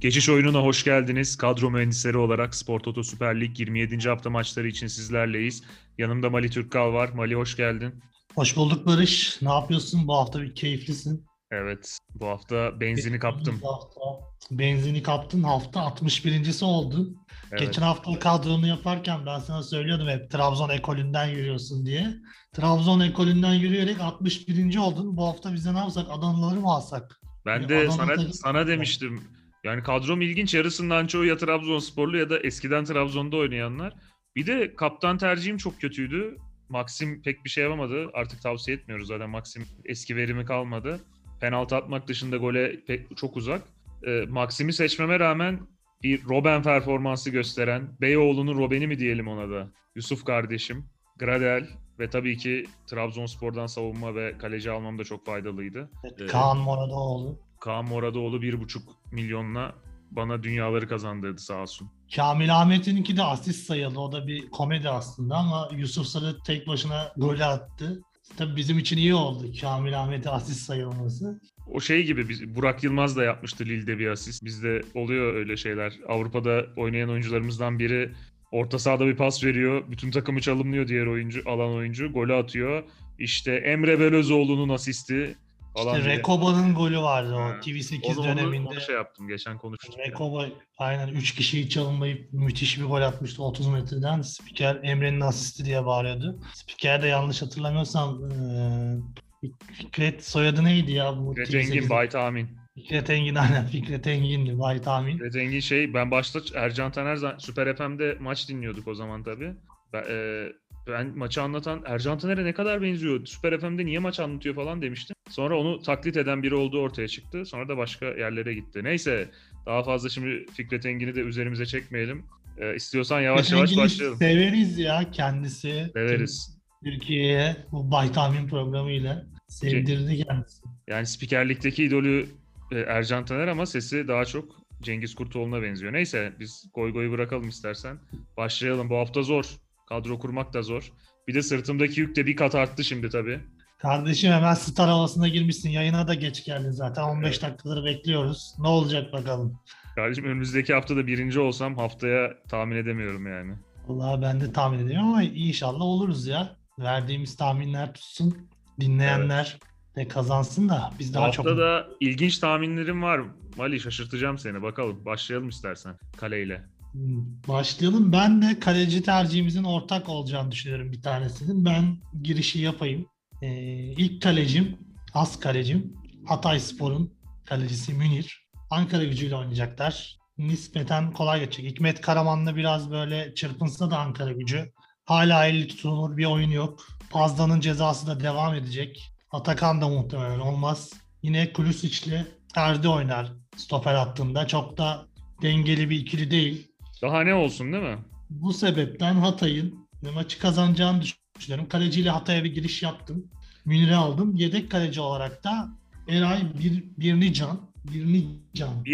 Geçiş oyununa hoş geldiniz. Kadro mühendisleri olarak Spor Toto Süper Lig 27. hafta maçları için sizlerleyiz. Yanımda Mali Türkkal var. Mali hoş geldin. Hoş bulduk Barış. Ne yapıyorsun? Bu hafta bir keyiflisin. Evet, bu hafta benzini kaptım. Bu hafta benzini kaptın. Hafta 61.si oldun. Evet. Geçen hafta kadronu yaparken ben sana söylüyordum hep Trabzon ekolünden yürüyorsun diye. Trabzon ekolünden yürüyerek 61. oldun. Bu hafta bize ne yapsak? Adanalıları mı alsak? Ben Ya de Adana sana sana demiştim. Yani kadrom ilginç. Yarısından çoğu ya Trabzonsporlu ya da eskiden Trabzon'da oynayanlar. Bir de kaptan tercihim çok kötüydü. Maxim pek bir şey yapamadı. Artık tavsiye etmiyoruz zaten. Maxim eski verimi kalmadı. Penaltı atmak dışında gole pek, çok uzak. Ee, Maxim'i seçmeme rağmen bir Robben performansı gösteren, Beyoğlu'nun Robben'i mi diyelim ona da. Yusuf kardeşim, Gradel ve tabii ki Trabzonspor'dan savunma ve kaleci almam da çok faydalıydı. Evet. Kaan Moradoğlu. Kaan Moradoğlu 1,5 milyonla bana dünyaları kazandırdı sağ olsun. Kamil Ahmet'inki de asist sayıldı. O da bir komedi aslında ama Yusuf Sarı tek başına golü attı. Tabii bizim için iyi oldu Kamil Ahmet'e asist sayılması. O şey gibi biz, Burak Yılmaz da yapmıştı Lille'de bir asist. Bizde oluyor öyle şeyler. Avrupa'da oynayan oyuncularımızdan biri orta sahada bir pas veriyor. Bütün takımı çalımlıyor diğer oyuncu, alan oyuncu. Golü atıyor. İşte Emre Belözoğlu'nun asisti falan. İşte. Rekoba'nın golü vardı o Ha, TV8 Onu, onu, döneminde. onu şey yaptım. Geçen konuştuk. yani. Rekoba aynen 3 kişiyi çalımlayıp müthiş bir gol atmıştı 30 metreden. Spiker Emre'nin asisti diye bağırıyordu. Spiker de yanlış hatırlamıyorsam eee, Fikret soyadı neydi ya bu Fikret TV8'de? Engin, Bay Tahmin. Fikret Engin aynen Fikret Engin'di Bay Tahmin. Fikret Engin şey ben başta Ercan Taner Süper FM'de maç dinliyorduk o zaman tabii. Ben, e, ben maçı anlatan Ercan Taner'e ne kadar benziyor. Süper FM'de niye maç anlatıyor falan demiştim. Sonra onu taklit eden biri olduğu ortaya çıktı. Sonra da başka yerlere gitti. Neyse daha fazla şimdi Fikret Engin'i de üzerimize çekmeyelim. E, istiyorsan yavaş Fikret yavaş Engin'i başlayalım. Severiz ya kendisi. Severiz. Türkiye'ye bu Bay Tahmin programıyla sevdirdi kendisi. Yani spikerlikteki idolü e, Ercan Taner ama sesi daha çok Cengiz Kurtoğlu'na benziyor. Neyse biz goy goyu bırakalım istersen. Başlayalım. Bu hafta zor. Kadro kurmak da zor. Bir de sırtımdaki yük de bir kat arttı şimdi tabii. Kardeşim hemen star havasına girmişsin. Yayına da geç geldin zaten. 15 Evet. dakikadır bekliyoruz. Ne olacak bakalım. Kardeşim önümüzdeki hafta da birinci olsam haftaya tahmin edemiyorum yani. Vallahi ben de tahmin ediyorum ama inşallah oluruz ya. Verdiğimiz tahminler tutsun. Dinleyenler de kazansın da biz daha hafta çok da ilginç tahminlerim var. Mali şaşırtacağım seni. Bakalım. Başlayalım istersen kaleyle. Başlayalım. Ben de kaleci tercihimizin ortak olacağını düşünüyorum bir tanesinin. Ben girişi yapayım. Ee, ilk kalecim, as kalecim Hatay Spor'un kalecisi Münir. Ankara gücüyle oynayacaklar. Nispeten kolay geçecek. Hikmet Karaman'la biraz böyle çırpınsa da Ankara gücü. Hala 50 tutulur bir oyun yok. Pazda'nın cezası da devam edecek. Atakan da muhtemelen olmaz. Yine Kulusic'le Erdi oynar stoper hattında. Çok da dengeli bir ikili değil. Daha ne olsun değil mi? Bu sebepten Hatay'ın maçı kazanacağını düşünüyorum. Kaleciyle Hatay'a bir giriş yaptım. Münir'i aldım. Yedek kaleci olarak da Eray Bir, Birnican. Birnican.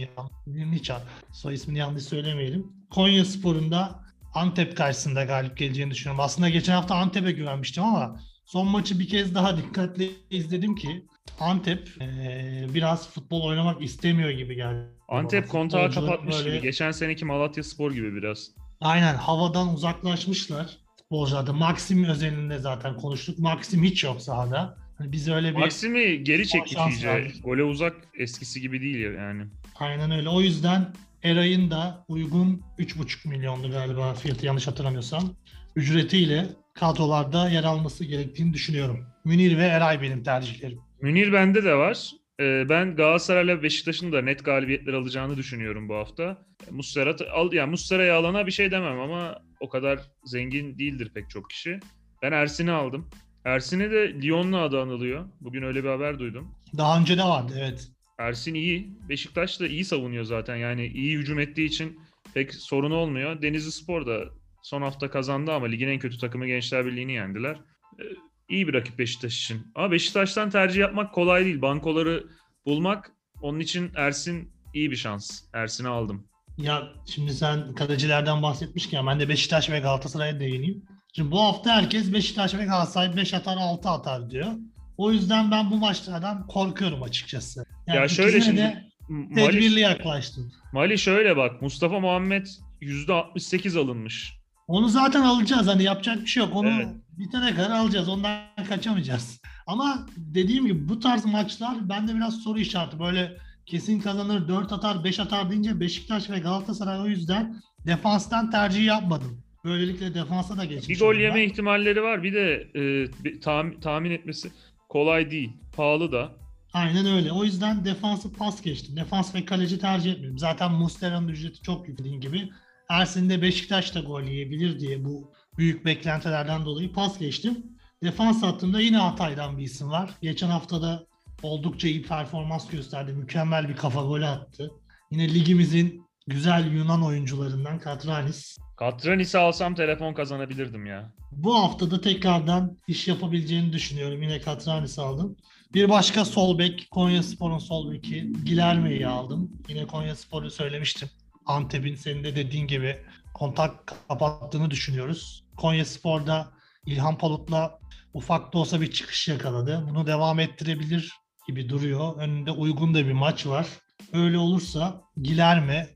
Yan- Birniçan. Soy ismini yanlış söylemeyelim. Konya Spor'unda Antep karşısında galip geleceğini düşünüyorum. Aslında geçen hafta Antep'e güvenmiştim ama son maçı bir kez daha dikkatle izledim ki Antep eee, biraz futbol oynamak istemiyor gibi geldi. Antep kontağı kapatmış böyle- gibi. Geçen seneki Malatya Spor gibi biraz. Aynen havadan uzaklaşmışlar futbolcularda. Maxim özelinde zaten konuştuk. Maxim hiç yok sahada. Hani biz öyle bir Maksim'i geri çekti şans iyice. Gole uzak eskisi gibi değil yani. aynen öyle. O yüzden Eray'ın da uygun 3,5 milyondu galiba fiyatı yanlış hatırlamıyorsam. Ücretiyle kadrolarda yer alması gerektiğini düşünüyorum. Münir ve Eray benim tercihlerim. Münir bende de var. Ee, ben Galatasaray'la Beşiktaş'ın da net galibiyetler alacağını düşünüyorum bu hafta. Muslera al yani Muslera'yı alana bir şey demem ama o kadar zengin değildir pek çok kişi. Ben Ersin'i aldım. Ersin'i de Lyon'la adı anılıyor. Bugün öyle bir haber duydum. Daha önce de vardı evet. Ersin iyi. Beşiktaş da iyi savunuyor zaten. Yani iyi hücum ettiği için pek sorun olmuyor. Denizli Spor da son hafta kazandı ama ligin en kötü takımı Gençler Birliği'ni yendiler. İyi bir rakip Beşiktaş için. Ama Beşiktaş'tan tercih yapmak kolay değil. Bankoları bulmak onun için Ersin iyi bir şans. Ersin'i aldım. Ya şimdi sen kalecilerden bahsetmişken ben de Beşiktaş ve Galatasaray'a değineyim. Şimdi bu hafta herkes Beşiktaş ve Galatasaray 5 atar 6 atar diyor. O yüzden ben bu maçlardan korkuyorum açıkçası. Yani Ya şöyle şimdi- de Mali, Tedbirli yaklaştın. Mali şöyle bak. Mustafa Muhammed %68 alınmış. Onu zaten alacağız. Hani yapacak bir şey yok. Onu Evet. Bitene kadar alacağız. Ondan kaçamayacağız. Ama dediğim gibi bu tarz maçlar bende biraz soru işareti. Böyle kesin kazanır, 4 atar, 5 atar deyince Beşiktaş ve Galatasaray o yüzden defanstan tercih yapmadım. Böylelikle defansa da geçmiş. Bir gol oldum yeme ihtimalleri var. Bir de e, tahmin, tahmin etmesi kolay değil. Pahalı da. Aynen öyle. O yüzden defansı pas geçtim. Defans ve kaleci tercih etmedim. Zaten Mustera'nın ücreti çok yüksek dediğin gibi. Ersin de Beşiktaş da gol yiyebilir diye bu büyük beklentilerden dolayı pas geçtim. Defans hattında yine Hatay'dan bir isim var. Geçen haftada oldukça iyi performans gösterdi. Mükemmel bir kafa golü attı. Yine ligimizin güzel Yunan oyuncularından Katranis. Katranis'i alsam telefon kazanabilirdim ya. Bu haftada tekrardan iş yapabileceğini düşünüyorum. Yine Katranis aldım. Bir başka sol bek Konya Spor'un sol beki Gilerme'yi aldım. Yine Konya Spor'u söylemiştim. Antep'in senin de dediğin gibi kontak kapattığını düşünüyoruz. Konya Spor'da İlhan Palut'la ufak da olsa bir çıkış yakaladı. Bunu devam ettirebilir gibi duruyor. Önünde uygun da bir maç var. Öyle olursa Gilerme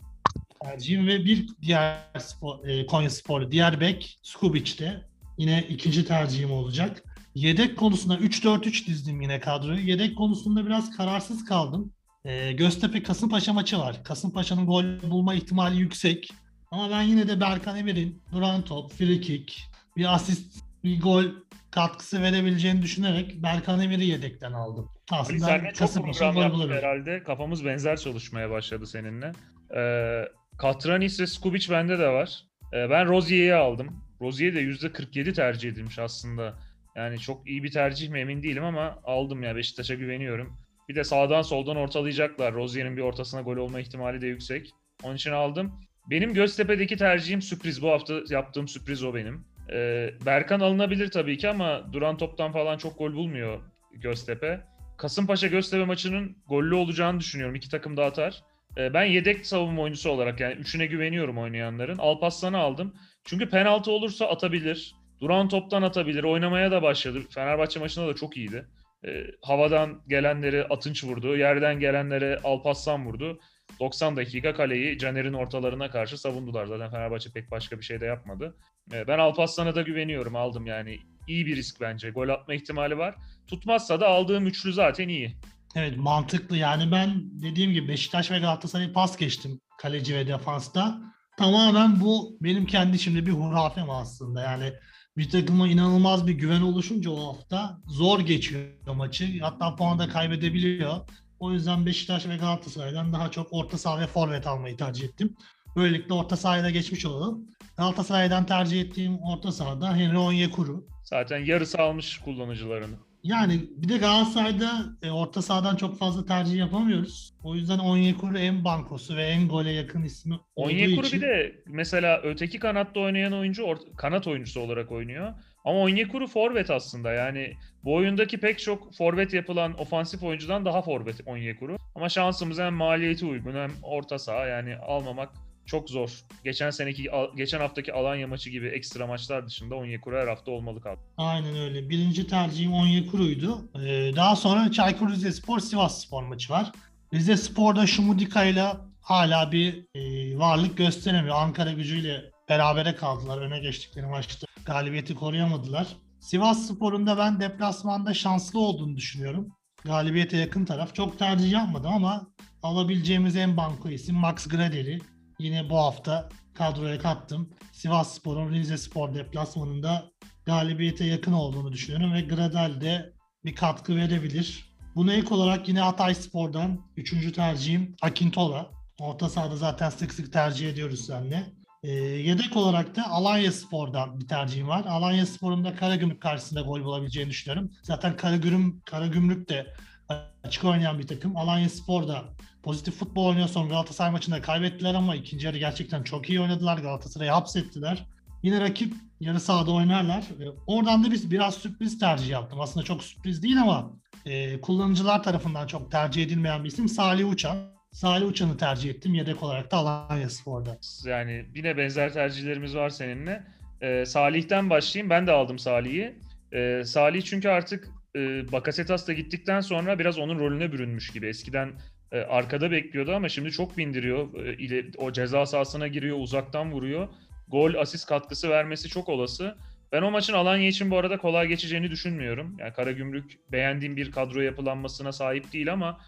tercihim ve bir diğer spor, e, Konya Spor'u diğer bek Skubic de yine ikinci tercihim olacak. Yedek konusunda 3-4-3 dizdim yine kadroyu. Yedek konusunda biraz kararsız kaldım. E, Göztepe Kasımpaşa maçı var. Kasımpaşa'nın gol bulma ihtimali yüksek. Ama ben yine de Berkan Emir'in duran top, free kick, bir asist, bir gol katkısı verebileceğini düşünerek Berkan Emir'i yedekten aldım. Ali Aslında seninle çok program yaptık herhalde. Kafamız benzer çalışmaya başladı seninle. Ee, Katranis ve Skubic bende de var. Ee, ben Rozier'i aldım. Rozier de %47 tercih edilmiş aslında. Yani çok iyi bir tercih mi emin değilim ama aldım ya Beşiktaş'a güveniyorum. Bir de sağdan soldan ortalayacaklar. Rozier'in bir ortasına gol olma ihtimali de yüksek. Onun için aldım. Benim Göztepe'deki tercihim sürpriz. Bu hafta yaptığım sürpriz o benim. Ee, Berkan alınabilir tabii ki ama duran toptan falan çok gol bulmuyor Göztepe. Kasımpaşa Göztepe maçının gollü olacağını düşünüyorum. İki takım da atar. Ee, ben yedek savunma oyuncusu olarak yani üçüne güveniyorum oynayanların. Alparslan'ı aldım. Çünkü penaltı olursa atabilir. Duran toptan atabilir. Oynamaya da başladı. Fenerbahçe maçında da çok iyiydi. Ee, havadan gelenleri Atınç vurdu. Yerden gelenlere Alparslan vurdu. 90 dakika kaleyi Caner'in ortalarına karşı savundular. Zaten Fenerbahçe pek başka bir şey de yapmadı. Ee, ben Alparslan'a da güveniyorum. Aldım yani. İyi bir risk bence. Gol atma ihtimali var. Tutmazsa da aldığım üçlü zaten iyi. Evet mantıklı yani ben dediğim gibi Beşiktaş ve Galatasaray'ı pas geçtim kaleci ve defansta. Tamamen bu benim kendi içimde bir hurafem aslında yani bir takıma inanılmaz bir güven oluşunca o hafta zor geçiyor maçı hatta puan da kaybedebiliyor. O yüzden Beşiktaş ve Galatasaray'dan daha çok orta saha ve forvet almayı tercih ettim. Böylelikle orta sahaya da geçmiş olalım. Galatasaray'dan tercih ettiğim orta sahada Henry Onyekuru. Zaten yarısı almış kullanıcılarını. Yani bir de Galatasaray'da e, orta sahadan çok fazla tercih yapamıyoruz. O yüzden Onyekuru en bankosu ve en gole yakın ismi olduğu Onyekuru için. bir de mesela öteki kanatta oynayan oyuncu or- kanat oyuncusu olarak oynuyor. Ama Onyekuru forvet aslında yani bu oyundaki pek çok forvet yapılan ofansif oyuncudan daha forvet Onyekuru. Ama şansımız hem maliyeti uygun hem orta saha yani almamak çok zor. Geçen seneki geçen haftaki Alanya maçı gibi ekstra maçlar dışında Onyekuru her hafta olmalı kaldı. Aynen öyle. Birinci tercihim Onyekuru'ydu. Ee, daha sonra Çaykur Rizespor Sivas Spor maçı var. Rize Spor'da Şumudika ile hala bir e, varlık gösteremiyor. Ankara gücüyle berabere kaldılar. Öne geçtikleri maçta galibiyeti koruyamadılar. Sivas Spor'un da ben deplasmanda şanslı olduğunu düşünüyorum. Galibiyete yakın taraf. Çok tercih yapmadım ama alabileceğimiz en banko isim Max Gradel'i. Yine bu hafta kadroya kattım. Sivas Spor'un Rize Spor deplasmanında galibiyete yakın olduğunu düşünüyorum ve Gradel de bir katkı verebilir. Buna ek olarak yine Hatay Spor'dan üçüncü tercihim Akintola. Orta sahada zaten sık sık tercih ediyoruz seninle. Ee, yedek olarak da Alanya Spor'dan bir tercihim var. Alanya Spor'un da Karagümrük karşısında gol bulabileceğini düşünüyorum. Zaten Karagümrük, Karagümrük de açık oynayan bir takım. Alanya Spor da pozitif futbol oynuyor. Son Galatasaray maçında kaybettiler ama ikinci yarı gerçekten çok iyi oynadılar. Galatasaray'ı hapsettiler. Yine rakip yarı sahada oynarlar. E, Oradan da biz biraz sürpriz tercih yaptım. Aslında çok sürpriz değil ama e, kullanıcılar tarafından çok tercih edilmeyen bir isim Salih Uçan. Salih Uçan'ı tercih ettim yedek olarak da Alanya Spor'da. Yani yine benzer tercihlerimiz var seninle. Ee, Salih'ten başlayayım. Ben de aldım Salih'i. Ee, Salih çünkü artık e, Bakasetas da gittikten sonra biraz onun rolüne bürünmüş gibi. Eskiden e, arkada bekliyordu ama şimdi çok bindiriyor. E, ile- o ceza sahasına giriyor, uzaktan vuruyor. Gol, asist katkısı vermesi çok olası. Ben o maçın Alanya için bu arada kolay geçeceğini düşünmüyorum. Yani Karagümrük beğendiğim bir kadro yapılanmasına sahip değil ama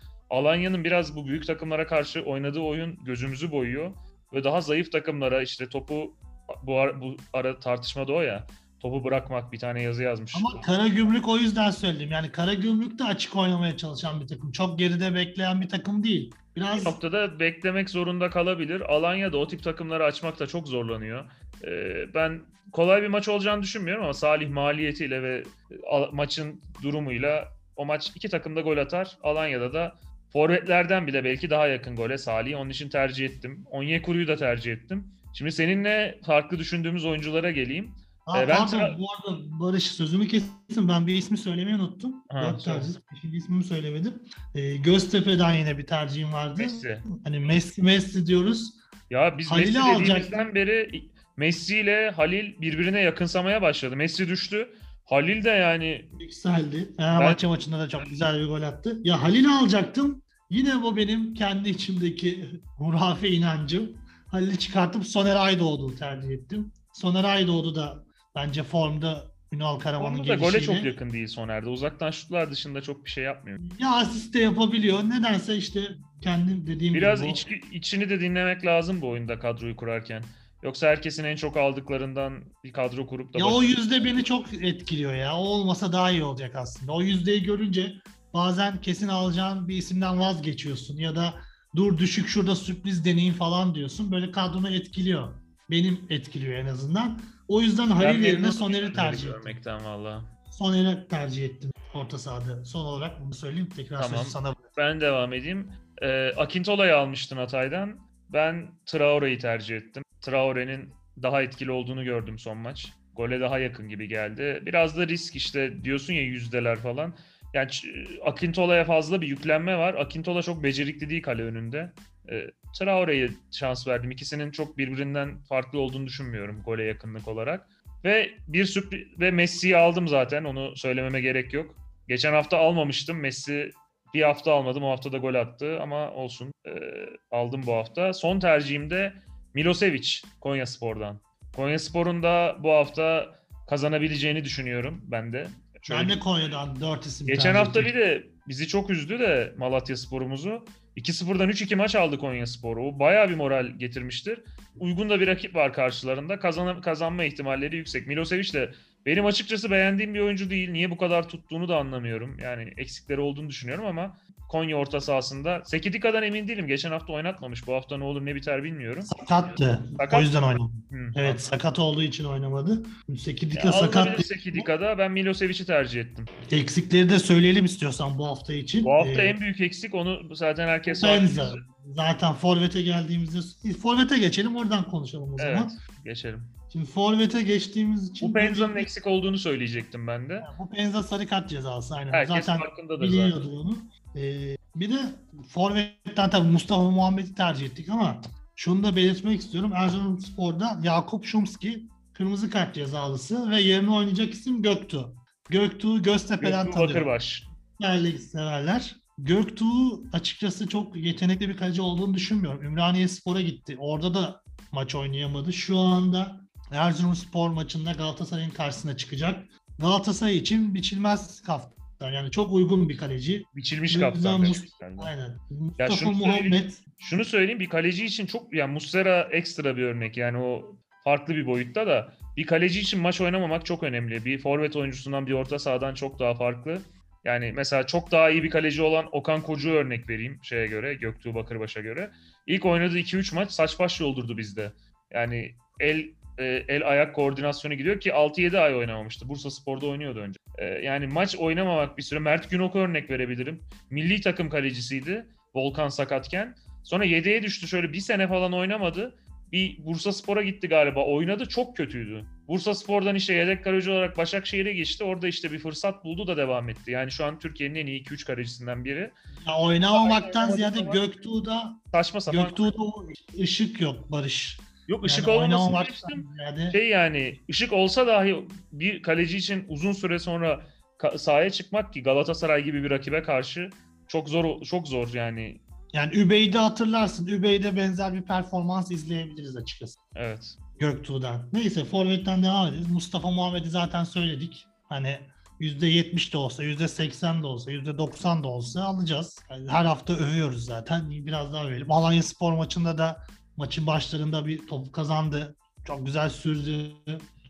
Alanya'nın biraz bu büyük takımlara karşı oynadığı oyun gözümüzü boyuyor ve daha zayıf takımlara işte topu bu ara, bu ara tartışmada o ya topu bırakmak bir tane yazı yazmış. Ama Karagümrük o yüzden söyledim. Yani Karagümrük de açık oynamaya çalışan bir takım. Çok geride bekleyen bir takım değil. Biraz Bir noktada beklemek zorunda kalabilir. Alanya da o tip takımları açmakta çok zorlanıyor. Ee, ben kolay bir maç olacağını düşünmüyorum ama Salih maliyetiyle ve al- maçın durumuyla o maç iki takım da gol atar. Alanya'da da forvetlerden bile belki daha yakın gole Salih'i onun için tercih ettim. Onyekuru'yu da tercih ettim. Şimdi seninle farklı düşündüğümüz oyunculara geleyim. Aa, Ee, ben pardon tra- bu arada Barış sözümü kestim. Ben bir ismi söylemeyi unuttum. Ha, Dört tercih. Beşinci ismimi söylemedim. Ee, Göztepe'den yine bir tercihim vardı. Messi. Hani Messi Messi diyoruz. Ya biz Halil'i Messi dediğimizden beri Messi ile Halil birbirine yakınsamaya başladı. Messi düştü. Halil de yani Yükseldi. Fenerbahçe maçında da çok güzel bir gol attı. Ya Halil'i alacaktım. Yine bu benim kendi içimdeki hurafe inancım. Halil'i çıkartıp Soner Aydoğdu'yu tercih ettim. Soner Aydoğdu da bence formda Ünal Karaman'ın Onu da gole gelişiyle. çok yakın değil Soner'de. Uzaktan şutlar dışında çok bir şey yapmıyor. Ya asist de yapabiliyor. Nedense işte kendim dediğim Biraz gibi. içki, içini de dinlemek lazım bu oyunda kadroyu kurarken. Yoksa herkesin en çok aldıklarından bir kadro kurup da Ya o yüzde beni çok etkiliyor ya. O olmasa daha iyi olacak aslında. O yüzdeyi görünce bazen kesin alacağın bir isimden vazgeçiyorsun ya da dur düşük şurada sürpriz deneyim falan diyorsun. Böyle kadronu etkiliyor. Benim etkiliyor en azından. O yüzden Halil yerine Soner'i tercih ettim. görmekten valla. Soner'i tercih ettim orta sahada. Son olarak bunu söyleyeyim. Tekrar Tamam. sözü sana Ben devam edeyim. Ee, Akintola'yı almıştın Hatay'dan. Ben Traore'yi tercih ettim. Traore'nin daha etkili olduğunu gördüm son maç. Gole daha yakın gibi geldi. Biraz da risk işte diyorsun ya yüzdeler falan. Yani Akintola'ya fazla bir yüklenme var. Akintola çok becerikli değil kale önünde. Ee, Traore'ye şans verdim. İkisinin çok birbirinden farklı olduğunu düşünmüyorum gole yakınlık olarak. Ve bir sürpriz ve Messi'yi aldım zaten. Onu söylememe gerek yok. Geçen hafta almamıştım. Messi bir hafta almadım. O hafta da gol attı ama olsun. Ee, aldım bu hafta. Son tercihim de Milosevic Konya Spor'dan. Konya Spor'un da bu hafta kazanabileceğini düşünüyorum ben de. Şöyle Ben de Konya'dan 4 isim Geçen hafta ettim. bir de bizi çok üzdü de Malatya Spor'umuzu. 2-0'dan 3-2 maç aldı Konya Spor. O bayağı bir moral getirmiştir. Uygun da bir rakip var karşılarında. Kazan kazanma ihtimalleri yüksek. Milosevic de benim açıkçası beğendiğim bir oyuncu değil. Niye bu kadar tuttuğunu da anlamıyorum. Yani eksikleri olduğunu düşünüyorum ama Konya orta sahasında. Sekidika'dan emin değilim. Geçen hafta oynatmamış. Bu hafta ne olur ne biter bilmiyorum. Sakattı. Sakat O yüzden oynamadı. Hı. Evet sakat olduğu için oynamadı. Sekidika Ya, sakat. Sekidika'da ben Milosevic'i tercih ettim. Eksikleri de söyleyelim istiyorsan bu hafta için. Bu hafta Ee, en büyük eksik onu zaten herkes farklı. Zaten Forvet'e geldiğimizde Forvet'e geçelim oradan konuşalım o Evet, zaman. geçelim. Şimdi Forvet'e geçtiğimiz için Bu Penza'nın eksik olduğunu söyleyecektim ben de. bu Penza sarı kart cezası aynen. Herkes zaten farkındadır biliyordu zaten. onu. Ee, bir de Forvet'ten tabii Mustafa Muhammed'i tercih ettik ama şunu da belirtmek istiyorum. Erzurumspor'da Yakup Şumski kırmızı kart cezalısı ve yerine oynayacak isim Göktuğ. Göktuğ'u Göztepe'den Göktuğ tanıyorum. Bakırbaş. Süper Lig severler. Göktuğ açıkçası çok yetenekli bir kaleci olduğunu düşünmüyorum. Ümraniye Spor'a gitti. Orada da maç oynayamadı. Şu anda Erzurumspor maçında Galatasaray'ın karşısına çıkacak. Galatasaray için biçilmez kaftan. Yani çok uygun bir kaleci. Biçilmiş kaptan Mus- istendi. Aynen. Ya Mustafa şunu Muhammed söyleyeyim. Şunu söyleyeyim bir kaleci için çok yani Muslera ekstra bir örnek yani o farklı bir boyutta da bir kaleci için maç oynamamak çok önemli. Bir forvet oyuncusundan bir orta sahadan çok daha farklı. Yani mesela çok daha iyi bir kaleci olan Okan Kocu örnek vereyim şeye göre Göktuğ Bakırbaş'a göre. İlk oynadığı 2-3 maç saç baş yoldurdu bizde. Yani el e, el ayak koordinasyonu gidiyor ki 6-7 ay oynamamıştı. Bursa Spor'da oynuyordu önce. E, yani maç oynamamak bir süre. Mert Günok'a örnek verebilirim. Milli takım kalecisiydi Volkan sakatken. Sonra yedeğe düştü şöyle bir sene falan oynamadı. Bir Bursa Spor'a gitti galiba. Oynadı çok kötüydü. Bursa Spor'dan işte yedek kaleci olarak Başakşehir'e geçti. Orada işte bir fırsat buldu da devam etti. Yani şu an Türkiye'nin en iyi 2-3 kalecisinden biri. ya oynamamaktan ziyade Göktuğ'da Saçma sapan. Göktuğ'da ışık yok Barış. Yok ışık Yani olmamasını geçtim. Şey yani ışık olsa dahi bir kaleci için uzun süre sonra sahaya çıkmak ki Galatasaray gibi bir rakibe karşı çok zor çok zor yani Yani Übeyde hatırlarsın. Übeyde benzer bir performans izleyebiliriz açıkçası. Evet. Göktuğ'dan. Neyse Forvet'ten devam ederiz. Mustafa Muhammed'i zaten söyledik. Hani %70 de olsa, %80 de olsa, %90 da olsa alacağız. Yani her hafta övüyoruz zaten. Biraz daha övelim. Alanya Spor maçında da maçın başlarında bir topu kazandı. Çok güzel sürdü.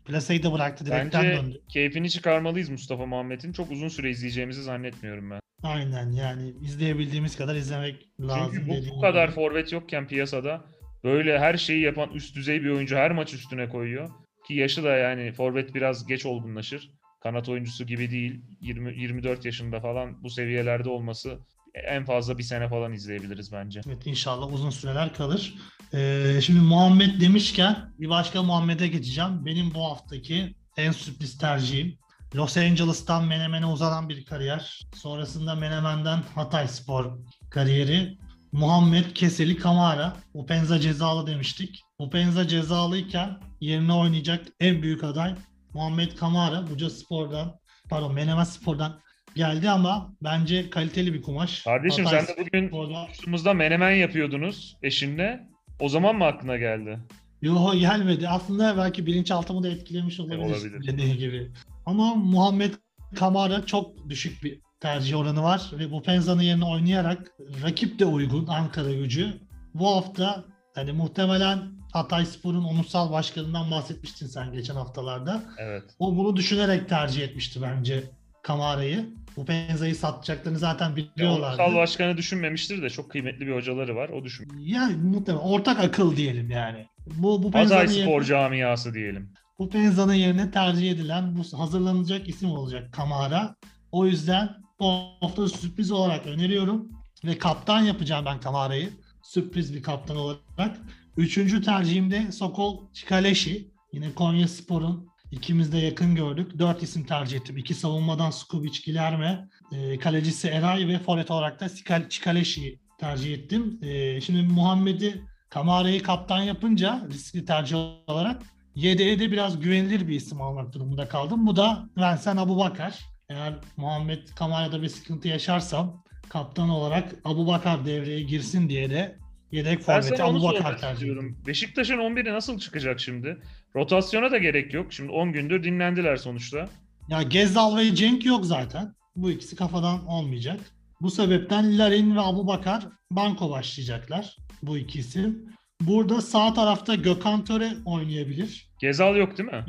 Plaseyi de bıraktı. Direkten Bence döndü. keyfini çıkarmalıyız Mustafa Muhammed'in. Çok uzun süre izleyeceğimizi zannetmiyorum ben. Aynen yani izleyebildiğimiz kadar izlemek lazım. Çünkü bu, bu kadar gibi. forvet yokken piyasada böyle her şeyi yapan üst düzey bir oyuncu her maç üstüne koyuyor. Ki yaşı da yani forvet biraz geç olgunlaşır. Kanat oyuncusu gibi değil. 20 24 yaşında falan bu seviyelerde olması en fazla bir sene falan izleyebiliriz bence. Evet inşallah uzun süreler kalır. Ee, şimdi Muhammed demişken bir başka Muhammed'e geçeceğim. Benim bu haftaki en sürpriz tercihim. Los Angeles'tan Menemen'e uzanan bir kariyer. Sonrasında Menemen'den Hatay Spor kariyeri. Muhammed Keseli Kamara. Upenza cezalı demiştik. Upenza cezalıyken yerine oynayacak en büyük aday Muhammed Kamara. Buca Spor'dan, pardon Menemen Spor'dan geldi ama bence kaliteli bir kumaş. Kardeşim Hatay sen de bugün Üstümüzde menemen yapıyordunuz eşinle. O zaman mı aklına geldi? Yo gelmedi. Aslında belki bilinçaltımı da etkilemiş olabilir, olabilir. dediği gibi. Ama Muhammed Kamara çok düşük bir tercih oranı var ve bu Penza'nın yerine oynayarak rakip de uygun Ankara gücü. Bu hafta hani muhtemelen Hatay Spor'un onursal başkanından bahsetmiştin sen geçen haftalarda. Evet. O bunu düşünerek tercih etmişti bence Kamara'yı. Bu Penza'yı satacaklarını zaten biliyorlardı. Ulusal başkanı düşünmemiştir de çok kıymetli bir hocaları var. O düşün. Ya muhtemelen ortak akıl diyelim yani. Bu bu Penza'nın Spor yerine- camiası diyelim. Bu Penza'nın yerine tercih edilen bu hazırlanacak isim olacak Kamara. O yüzden bu hafta sürpriz olarak öneriyorum. Ve kaptan yapacağım ben Kamara'yı. Sürpriz bir kaptan olarak. Üçüncü tercihimde Sokol Çikaleşi. Yine Konya Spor'un ikimiz de yakın gördük. Dört isim tercih ettim. İki savunmadan Skubic, Gilerme, e, kalecisi Eray ve forvet olarak da Çikaleşi'yi tercih ettim. E, şimdi Muhammed'i Kamara'yı kaptan yapınca riskli tercih olarak YD'ye de biraz güvenilir bir isim almak durumunda kaldım. Bu da Vincent Abubakar. Eğer Muhammed Kamara'da bir sıkıntı yaşarsam kaptan olarak Abubakar devreye girsin diye de yedek forveti Abubakar tercih ediyorum. Beşiktaş'ın 11'i nasıl çıkacak şimdi? Rotasyona da gerek yok. Şimdi 10 gündür dinlendiler sonuçta. Ya Gezzal ve Cenk yok zaten. Bu ikisi kafadan olmayacak. Bu sebepten Larin ve Abubakar banko başlayacaklar. Bu iki isim. Burada sağ tarafta Gökhan Töre oynayabilir. Gezal yok değil mi?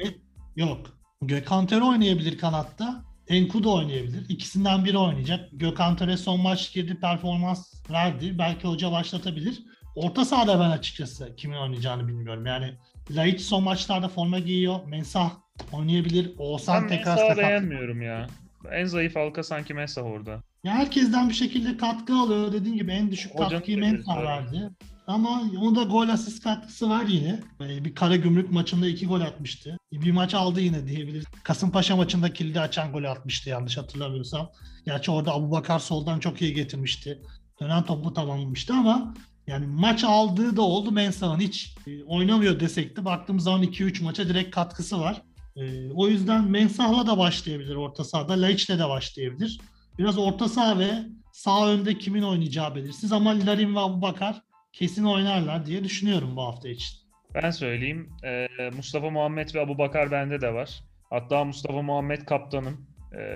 Yok. Gökhan Töre oynayabilir kanatta. Enkudu oynayabilir. İkisinden biri oynayacak. Gökhan Töre son maç girdi performans verdi. Belki hoca başlatabilir. Orta sahada ben açıkçası kimin oynayacağını bilmiyorum. Yani Laiç son maçlarda forma giyiyor. Mensah oynayabilir. Oğuzhan Ben tekrar Mensah'ı beğenmiyorum ya. En zayıf halka sanki Mensah orada. Ya herkesten bir şekilde katkı alıyor. Dediğim gibi en düşük Hocanın katkıyı Mensah verdi. Ama onda gol asist katkısı var yine. Bir Kara Gümrük maçında iki gol atmıştı. Bir maç aldı yine diyebiliriz. Kasımpaşa maçında kilidi açan golü atmıştı yanlış hatırlamıyorsam. Gerçi orada Abubakar soldan çok iyi getirmişti. Dönen topu tamamlamıştı ama yani maç aldığı da oldu Mensah'ın hiç e, oynamıyor desek de baktığımız zaman 2-3 maça direkt katkısı var. E, o yüzden Mensah'la da başlayabilir orta sahada. Laiç'le de başlayabilir. Biraz orta saha ve sağ önde kimin oynayacağı belirsiz ama Larin ve Abubakar kesin oynarlar diye düşünüyorum bu hafta için. Ben söyleyeyim. Ee, Mustafa Muhammed ve Abu Bakar bende de var. Hatta Mustafa Muhammed kaptanım.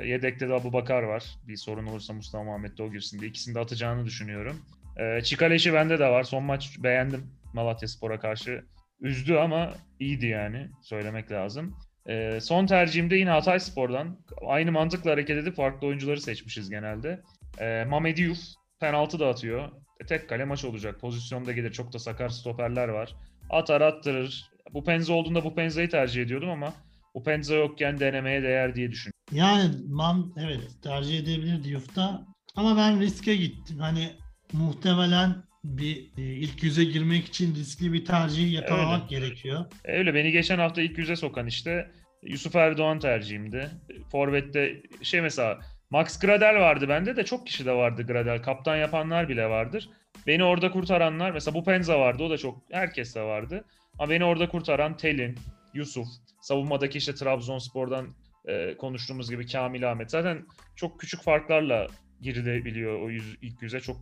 Yedekte de Abu Bakar var. Bir sorun olursa Mustafa Muhammed de o girsin diye. İkisini de atacağını düşünüyorum. Ee, Çikaleşi bende de var. Son maç beğendim Malatya Spor'a karşı. Üzdü ama iyiydi yani. Söylemek lazım. Ee, son tercihimde yine Hatay Spor'dan. Aynı mantıkla hareket edip farklı oyuncuları seçmişiz genelde. Ee, Mehmet Yuf penaltı da atıyor. E, tek kale maç olacak. Pozisyonda gelir. Çok da sakar stoperler var. Atar attırır. Bu penza olduğunda bu penzayı tercih ediyordum ama bu penza yokken denemeye değer diye düşün. Yani man evet tercih edebilir Diouf'ta ama ben riske gittim. Hani muhtemelen bir e, ilk yüze girmek için riskli bir tercih yakalamak gerekiyor. E, Öyle beni geçen hafta ilk yüze sokan işte Yusuf Erdoğan tercihimdi. Forvet'te şey mesela Max Gradel vardı bende de çok kişi de vardı Gradel. Kaptan yapanlar bile vardır. Beni orada kurtaranlar mesela bu Penza vardı o da çok herkes de vardı. Ama beni orada kurtaran Telin, Yusuf, savunmadaki işte Trabzonspor'dan e, konuştuğumuz gibi Kamil Ahmet. Zaten çok küçük farklarla girilebiliyor o yüz, ilk yüze. Çok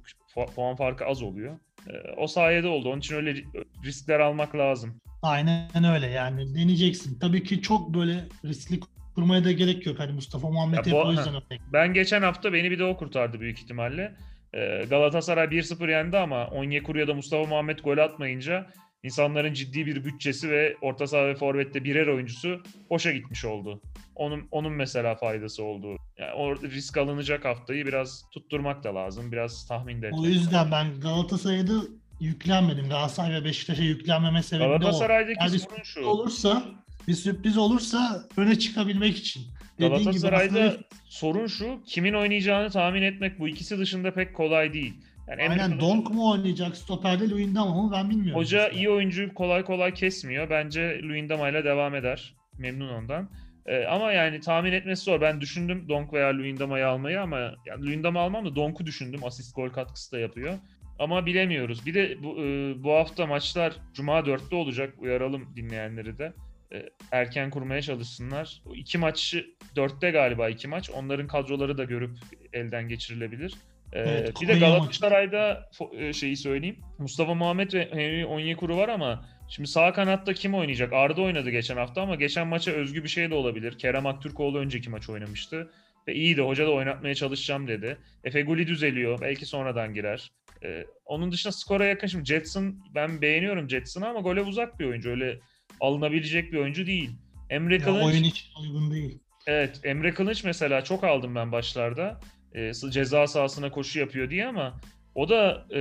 puan farkı az oluyor. Ee, o sayede oldu. Onun için öyle ri- riskler almak lazım. Aynen öyle yani deneyeceksin. Tabii ki çok böyle riskli kurmaya da gerek yok. Hani Mustafa Muhammed Ya bu- o yüzden örnek. Ben geçen hafta beni bir de o kurtardı büyük ihtimalle. Ee, Galatasaray 1-0 yendi ama Onyekuru ya da Mustafa Muhammed gol atmayınca insanların ciddi bir bütçesi ve orta saha ve forvette birer oyuncusu boşa gitmiş oldu. Onun onun mesela faydası oldu. Yani orada risk alınacak haftayı biraz tutturmak da lazım. Biraz tahmin de etmek. O yüzden ben Galatasaray'da yüklenmedim. Galatasaray ve Beşiktaş'a yüklenmeme sebebi de o. Galatasaray'daki Yani sorun şu. olursa bir sürpriz olursa öne çıkabilmek için. Dediğin gibi Galatasaray'da aslında sorun şu. Kimin oynayacağını tahmin etmek bu ikisi dışında pek kolay değil. Yani aynen Kılıç- Donk mu oynayacak stoperde Luyendama mı ben bilmiyorum. Hoca mesela. iyi oyuncuyu kolay kolay kesmiyor. Bence Luyendama ile devam eder. Memnun ondan. Ee, ama yani tahmin etmesi zor. Ben düşündüm Donk veya Luyendama'yı almayı ama yani Luyendama almam da Donk'u düşündüm. Asist gol katkısı da yapıyor. Ama bilemiyoruz. Bir de bu, e, bu hafta maçlar Cuma 4'te olacak. Uyaralım dinleyenleri de. E, erken kurmaya çalışsınlar. İki maçı 4'te galiba iki maç. Onların kadroları da görüp elden geçirilebilir. Ee, Evet, bir de. Galatasaray'da e, şeyi söyleyeyim. Mustafa Muhammed ve Henry Onyekuru var ama şimdi sağ kanatta kim oynayacak? Arda oynadı geçen hafta ama geçen maça özgü bir şey de olabilir. Kerem Aktürkoğlu önceki maç oynamıştı. Ve iyiydi. Hoca da oynatmaya çalışacağım dedi. Efe Guli düzeliyor. Belki sonradan girer. Ee, onun dışında skora yakın. Şimdi Jetson ben beğeniyorum Jetson'ı ama gole uzak bir oyuncu. Öyle alınabilecek bir oyuncu değil. Emre Ya Kılınç oyun için uygun değil. Evet Emre Kılıç mesela çok aldım ben başlarda. E, ceza sahasına koşu yapıyor diye ama o da e,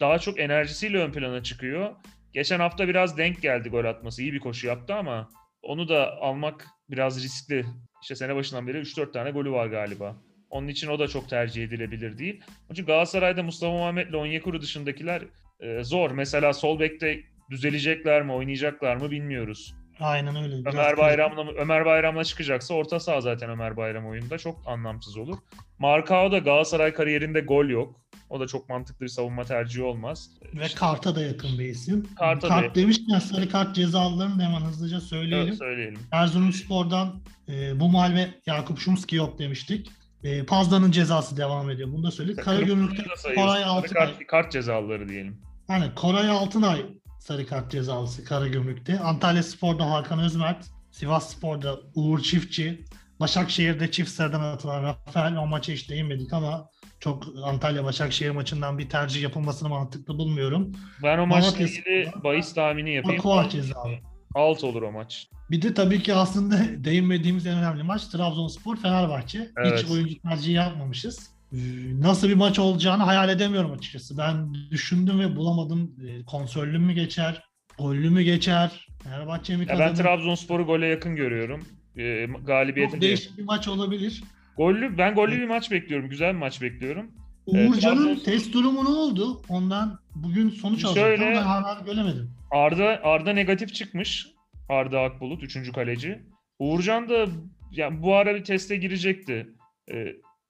daha çok enerjisiyle ön plana çıkıyor. Geçen hafta biraz denk geldi gol atması. İyi bir koşu yaptı ama onu da almak biraz riskli. İşte sene başından beri 3-4 tane golü var galiba. Onun için o da çok tercih edilebilir değil. Onun için Galatasaray'da Mustafa Muhammed ile Onyekuru dışındakiler e, zor. Mesela sol bekte düzelecekler mi, oynayacaklar mı bilmiyoruz. Aynen öyle. Biraz Ömer Bayram'la Ömer Bayram'la çıkacaksa orta saha zaten Ömer Bayram oyunda çok anlamsız olur. Markao da Galatasaray kariyerinde gol yok. O da çok mantıklı bir savunma tercihi olmaz. Ve karta da yakın bir isim. Karta da kart yakın. demişken sarı kart cezalarını da hemen hızlıca söyleyelim. Evet, söyleyelim. Erzurumspor'dan e, Bumal ve Yakup Şumski yok demiştik. E, Pazda'nın cezası devam ediyor. Bunu da söyledik. Karagümrük'te da. Koray Altınay. kart, kart cezaları diyelim. Yani Koray Altınay sarı kart cezalısı Karagümrük'te. Antalya Spor'da Hakan Özmert. Sivas Spor'da Uğur Çiftçi. Başakşehir'de çift sıradan atılan Rafael. O maça hiç değinmedik ama çok Antalya Başakşehir maçından bir tercih yapılmasını mantıklı bulmuyorum. Ben o maçla ilgili bahis tahmini yapayım. Aqua cezalı. Alt olur o maç. Bir de tabii ki aslında değinmediğimiz en önemli maç Trabzonspor Fenerbahçe. Evet. Hiç oyuncu tercihi yapmamışız. Ee, Nasıl bir maç olacağını hayal edemiyorum açıkçası. Ben düşündüm ve bulamadım. Ee, Konsörlü mü geçer? Gollü mü geçer? Fenerbahçe mi kazanır? ben Trabzonspor'u gole yakın görüyorum. Ee, galibiyeti Çok de- değişik bir maç olabilir. Gollü, ben gollü bir maç bekliyorum. Güzel bir maç bekliyorum. Uğurcan'ın Trabzonspor- test durumu ne oldu? Ondan bugün sonuç Şöyle- alacaktı ama ben hala göremedim. Arda Arda negatif çıkmış. Arda Akbulut 3. kaleci. Uğurcan da yani bu ara bir teste girecekti. Ee,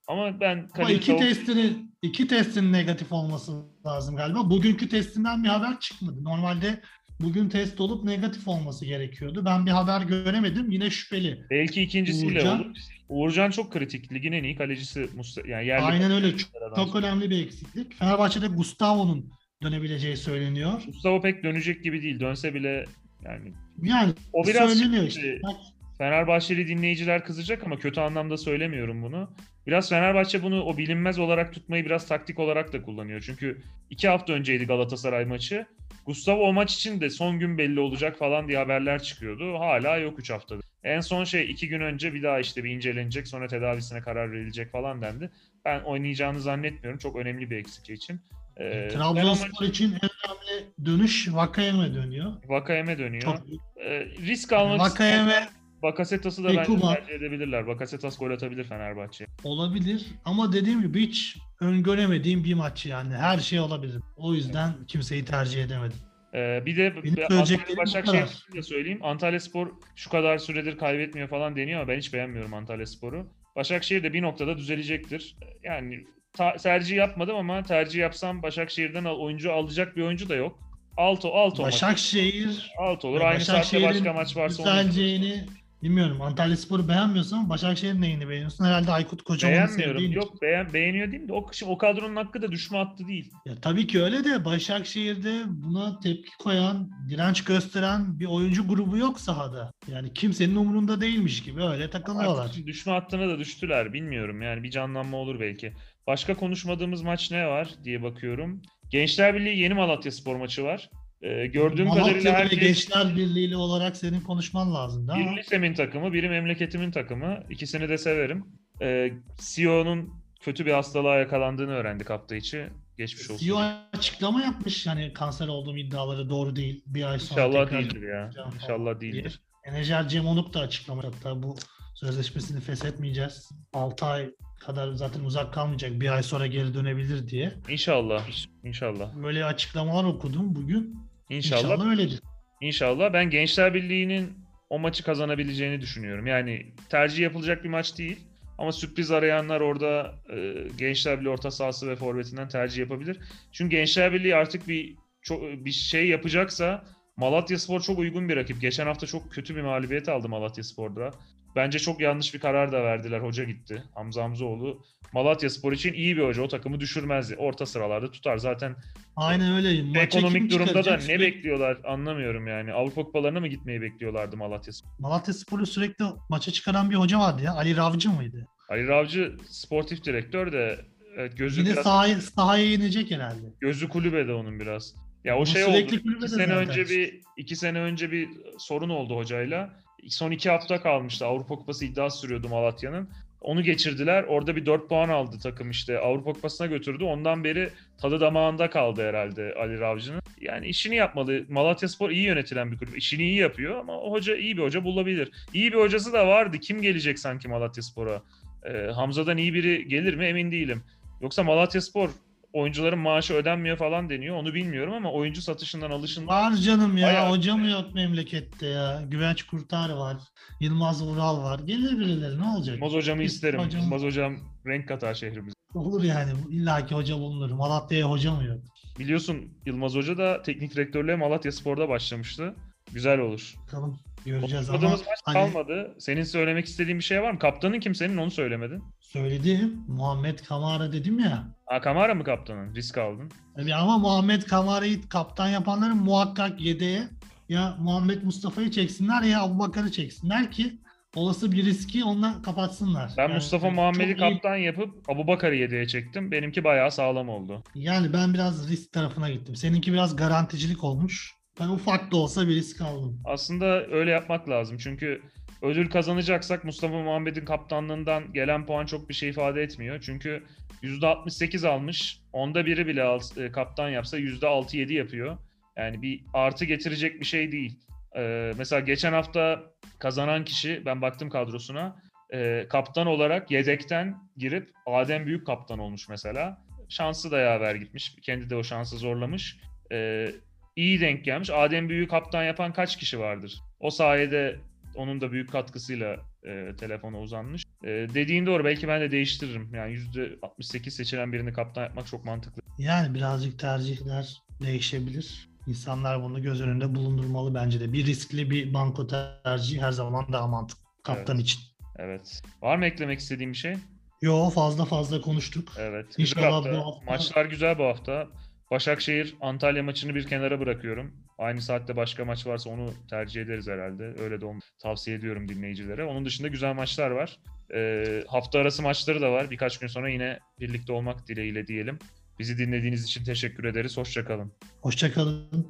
ama ben Ama iki savun- testini iki testin negatif olması lazım galiba. Bugünkü testinden bir haber çıkmadı. Normalde bugün test olup negatif olması gerekiyordu. Ben bir haber göremedim. Yine şüpheli. belki ikincisiyle Uğurcan- olur. Uğurcan çok kritik. Ligin en iyi kalecisi. Musta- Yani yerli Aynen öyle. Çok, çok önemli bir eksiklik. Fenerbahçe'de Gustavo'nun dönebileceği söyleniyor. Mustafa pek dönecek gibi değil. Dönse bile yani Yani o biraz söyleniyor işte. Fenerbahçeli dinleyiciler kızacak ama kötü anlamda söylemiyorum bunu. Biraz Fenerbahçe bunu o bilinmez olarak tutmayı biraz taktik olarak da kullanıyor. Çünkü iki hafta önceydi Galatasaray maçı. Gustavo o maç için de son gün belli olacak falan diye haberler çıkıyordu. Hala yok 3 haftada. En son şey iki gün önce bir daha işte bir incelenecek sonra tedavisine karar verilecek falan dendi. Ben oynayacağını zannetmiyorum. Çok önemli bir eksikliği için. Ee, o Trabzonspor maç- için en önemli dönüş Vakayeme dönüyor. Vakayeme dönüyor. Çok Ee, risk almak Vakayeme Bakasetas'ı da bence tercih edebilirler. Bakasetas gol atabilir Fenerbahçe. olabilir ama dediğim gibi hiç öngöremediğim bir maç yani. Her şey olabilir. O yüzden kimseyi tercih edemedim. Ee, bir de Benim Antalya bu Başakşehir kadar. için de söyleyeyim. Antalya Spor şu kadar süredir kaybetmiyor falan deniyor ama ben hiç beğenmiyorum Antalya Spor'u. Başakşehir de bir noktada düzelecektir. Yani ta- tercih yapmadım ama tercih yapsam Başakşehir'den al- oyuncu alacak bir oyuncu da yok. Alto, Alto. Başakşehir Alt olur. Aynı saatte başka maç varsa onu düzeleceğini Bilmiyorum Antalya Spor'u beğenmiyorsun ama Başakşehir'in neyini beğeniyorsun? Herhalde Aykut Kocaman'ı Beğenmiyorum. sevdiğin. Yok beğen, beğeniyor değil mi? O, şimdi o kadronun hakkı da düşme hattı değil. Ya tabii ki öyle de Başakşehir'de buna tepki koyan, direnç gösteren bir oyuncu grubu yok sahada. Yani kimsenin umurunda değilmiş gibi öyle takılıyorlar. Artık düşme hattına da düştüler. Bilmiyorum yani bir canlanma olur belki. Başka konuşmadığımız maç ne var diye bakıyorum. Gençler Birliği Yeni Malatya Spor maçı var. Ee, gördüğüm kadarıyla Malatya'da ve herkes Gençler Birliği olarak senin konuşman lazım değil biri mi? lisemin takımı, biri memleketimin takımı. İkisini de severim. Ee, CEO'nun kötü bir hastalığa yakalandığını öğrendik hafta içi. Geçmiş olsun. CEO açıklama yapmış yani kanser olduğum iddiaları doğru değil. Bir ay sonra İnşallah değildir ya. İnşallah değildir. Menajer Cem Onuk da açıklamış hatta bu sözleşmesini feshetmeyeceğiz. 6 ay kadar zaten uzak kalmayacak. Bir ay sonra geri dönebilir diye. İnşallah. İnşallah. Böyle açıklamalar okudum bugün. İnşallah. İnşallah öyledir. İnşallah. Ben Gençler Birliği'nin o maçı kazanabileceğini düşünüyorum. Yani tercih yapılacak bir maç değil. Ama sürpriz arayanlar orada e, Gençler Birliği orta sahası ve forvetinden tercih yapabilir. Çünkü Gençler Birliği artık bir çok bir şey yapacaksa Malatya Spor çok uygun bir rakip. Geçen hafta çok kötü bir mağlubiyet aldı Malatya Spor'da. Bence çok yanlış bir karar da verdiler. Hoca gitti. Hamza Hamzoğlu. Malatya Spor için iyi bir hoca. O takımı düşürmez. Orta sıralarda tutar. Zaten Aynen öyle. Maça ekonomik durumda da ne bekliyorlar anlamıyorum yani. Avrupa kupalarına mı gitmeyi bekliyorlardı Malatya Spor? Malatya Spor'u sürekli maça çıkaran bir hoca vardı ya. Ali Ravcı mıydı? Ali Ravcı sportif direktör de evet, gözü Yine biraz, sahaya, sahaya inecek herhalde. gözü kulübede onun biraz. Ya o Ama şey oldu. İki sene zaten. önce bir iki sene önce bir sorun oldu hocayla. Son iki hafta kalmıştı. Avrupa Kupası iddiası sürüyordu Malatya'nın. Onu geçirdiler. Orada bir 4 puan aldı takım işte. Avrupa Kupası'na götürdü. Ondan beri tadı damağında kaldı herhalde Ali Ravcı'nın. Yani işini yapmalı. Malatya Spor iyi yönetilen bir kulüp. İşini iyi yapıyor ama o hoca iyi bir hoca bulabilir. İyi bir hocası da vardı. Kim gelecek sanki Malatya Spor'a? Ee, Hamza'dan iyi biri gelir mi emin değilim. Yoksa Malatya Spor oyuncuların maaşı ödenmiyor falan deniyor. Onu bilmiyorum ama oyuncu satışından alışından Var canım ya. Bayağı- Hoca mı yok memlekette ya? Güvenç Kurtar var. Yılmaz Vural var. Gelir birileri ne olacak? Yılmaz hocamı isterim. hocam- Yılmaz hocam renk katar şehrimize. Olur yani. İlla ki hoca bulunur. Malatya'ya hoca mı yok? Biliyorsun Yılmaz Hoca da teknik direktörlüğe Malatya Spor'da başlamıştı. Güzel olur. Bakalım göreceğiz ama Konuşmadığımız maç hani kalmadı. Senin söylemek istediğin bir şey var mı? Kaptanın kim senin onu söylemedin. söyledim. Muhammed Kamara dedim ya. Ha Kamara mı kaptanın? Risk aldın. Tabii ama Muhammed Kamara'yı kaptan yapanların muhakkak yedeğe ya Muhammed Mustafa'yı çeksinler ya Abubakar'ı çeksinler ki olası bir riski ondan kapatsınlar. Ben Yani Mustafa Muhammed'i iyi- kaptan yapıp Abubakar'ı yedeğe çektim. Benimki bayağı sağlam oldu. Yani ben biraz risk tarafına gittim. Seninki biraz garanticilik olmuş. Ben ufak da olsa bir risk aldım. Aslında öyle yapmak lazım. Çünkü ödül kazanacaksak Mustafa Muhammed'in kaptanlığından gelen puan çok bir şey ifade etmiyor. Çünkü %68 almış. Onda biri bile e, kaptan yapsa %6-7 yapıyor. Yani bir artı getirecek bir şey değil. Ee, mesela geçen hafta kazanan kişi, ben baktım kadrosuna, e, kaptan olarak yedekten girip Adem Büyük kaptan olmuş mesela. Şansı da yaver gitmiş. Kendi de o şansı zorlamış. Ee, iyi denk gelmiş. Adem Büyük kaptan yapan kaç kişi vardır? O sayede onun da büyük katkısıyla e, telefona uzanmış. E, dediğin doğru. Belki ben de değiştiririm. Yani %68 seçilen birini kaptan yapmak çok mantıklı. Yani birazcık tercihler değişebilir. İnsanlar bunu göz önünde bulundurmalı bence de. Bir riskli bir banko tercihi her zaman daha mantıklı kaptan Evet. için. Evet. Var mı eklemek istediğim bir şey? Yo fazla fazla konuştuk. Evet. İnşallah hafta. bu hafta- Maçlar güzel bu hafta. Başakşehir Antalya maçını bir kenara bırakıyorum. Aynı saatte başka maç varsa onu tercih ederiz herhalde. Öyle de onu tavsiye ediyorum dinleyicilere. Onun dışında güzel maçlar var. Ee, hafta arası maçları da var. Birkaç gün sonra yine birlikte olmak dileğiyle diyelim. Bizi dinlediğiniz için teşekkür ederiz. Hoşçakalın. Hoşçakalın.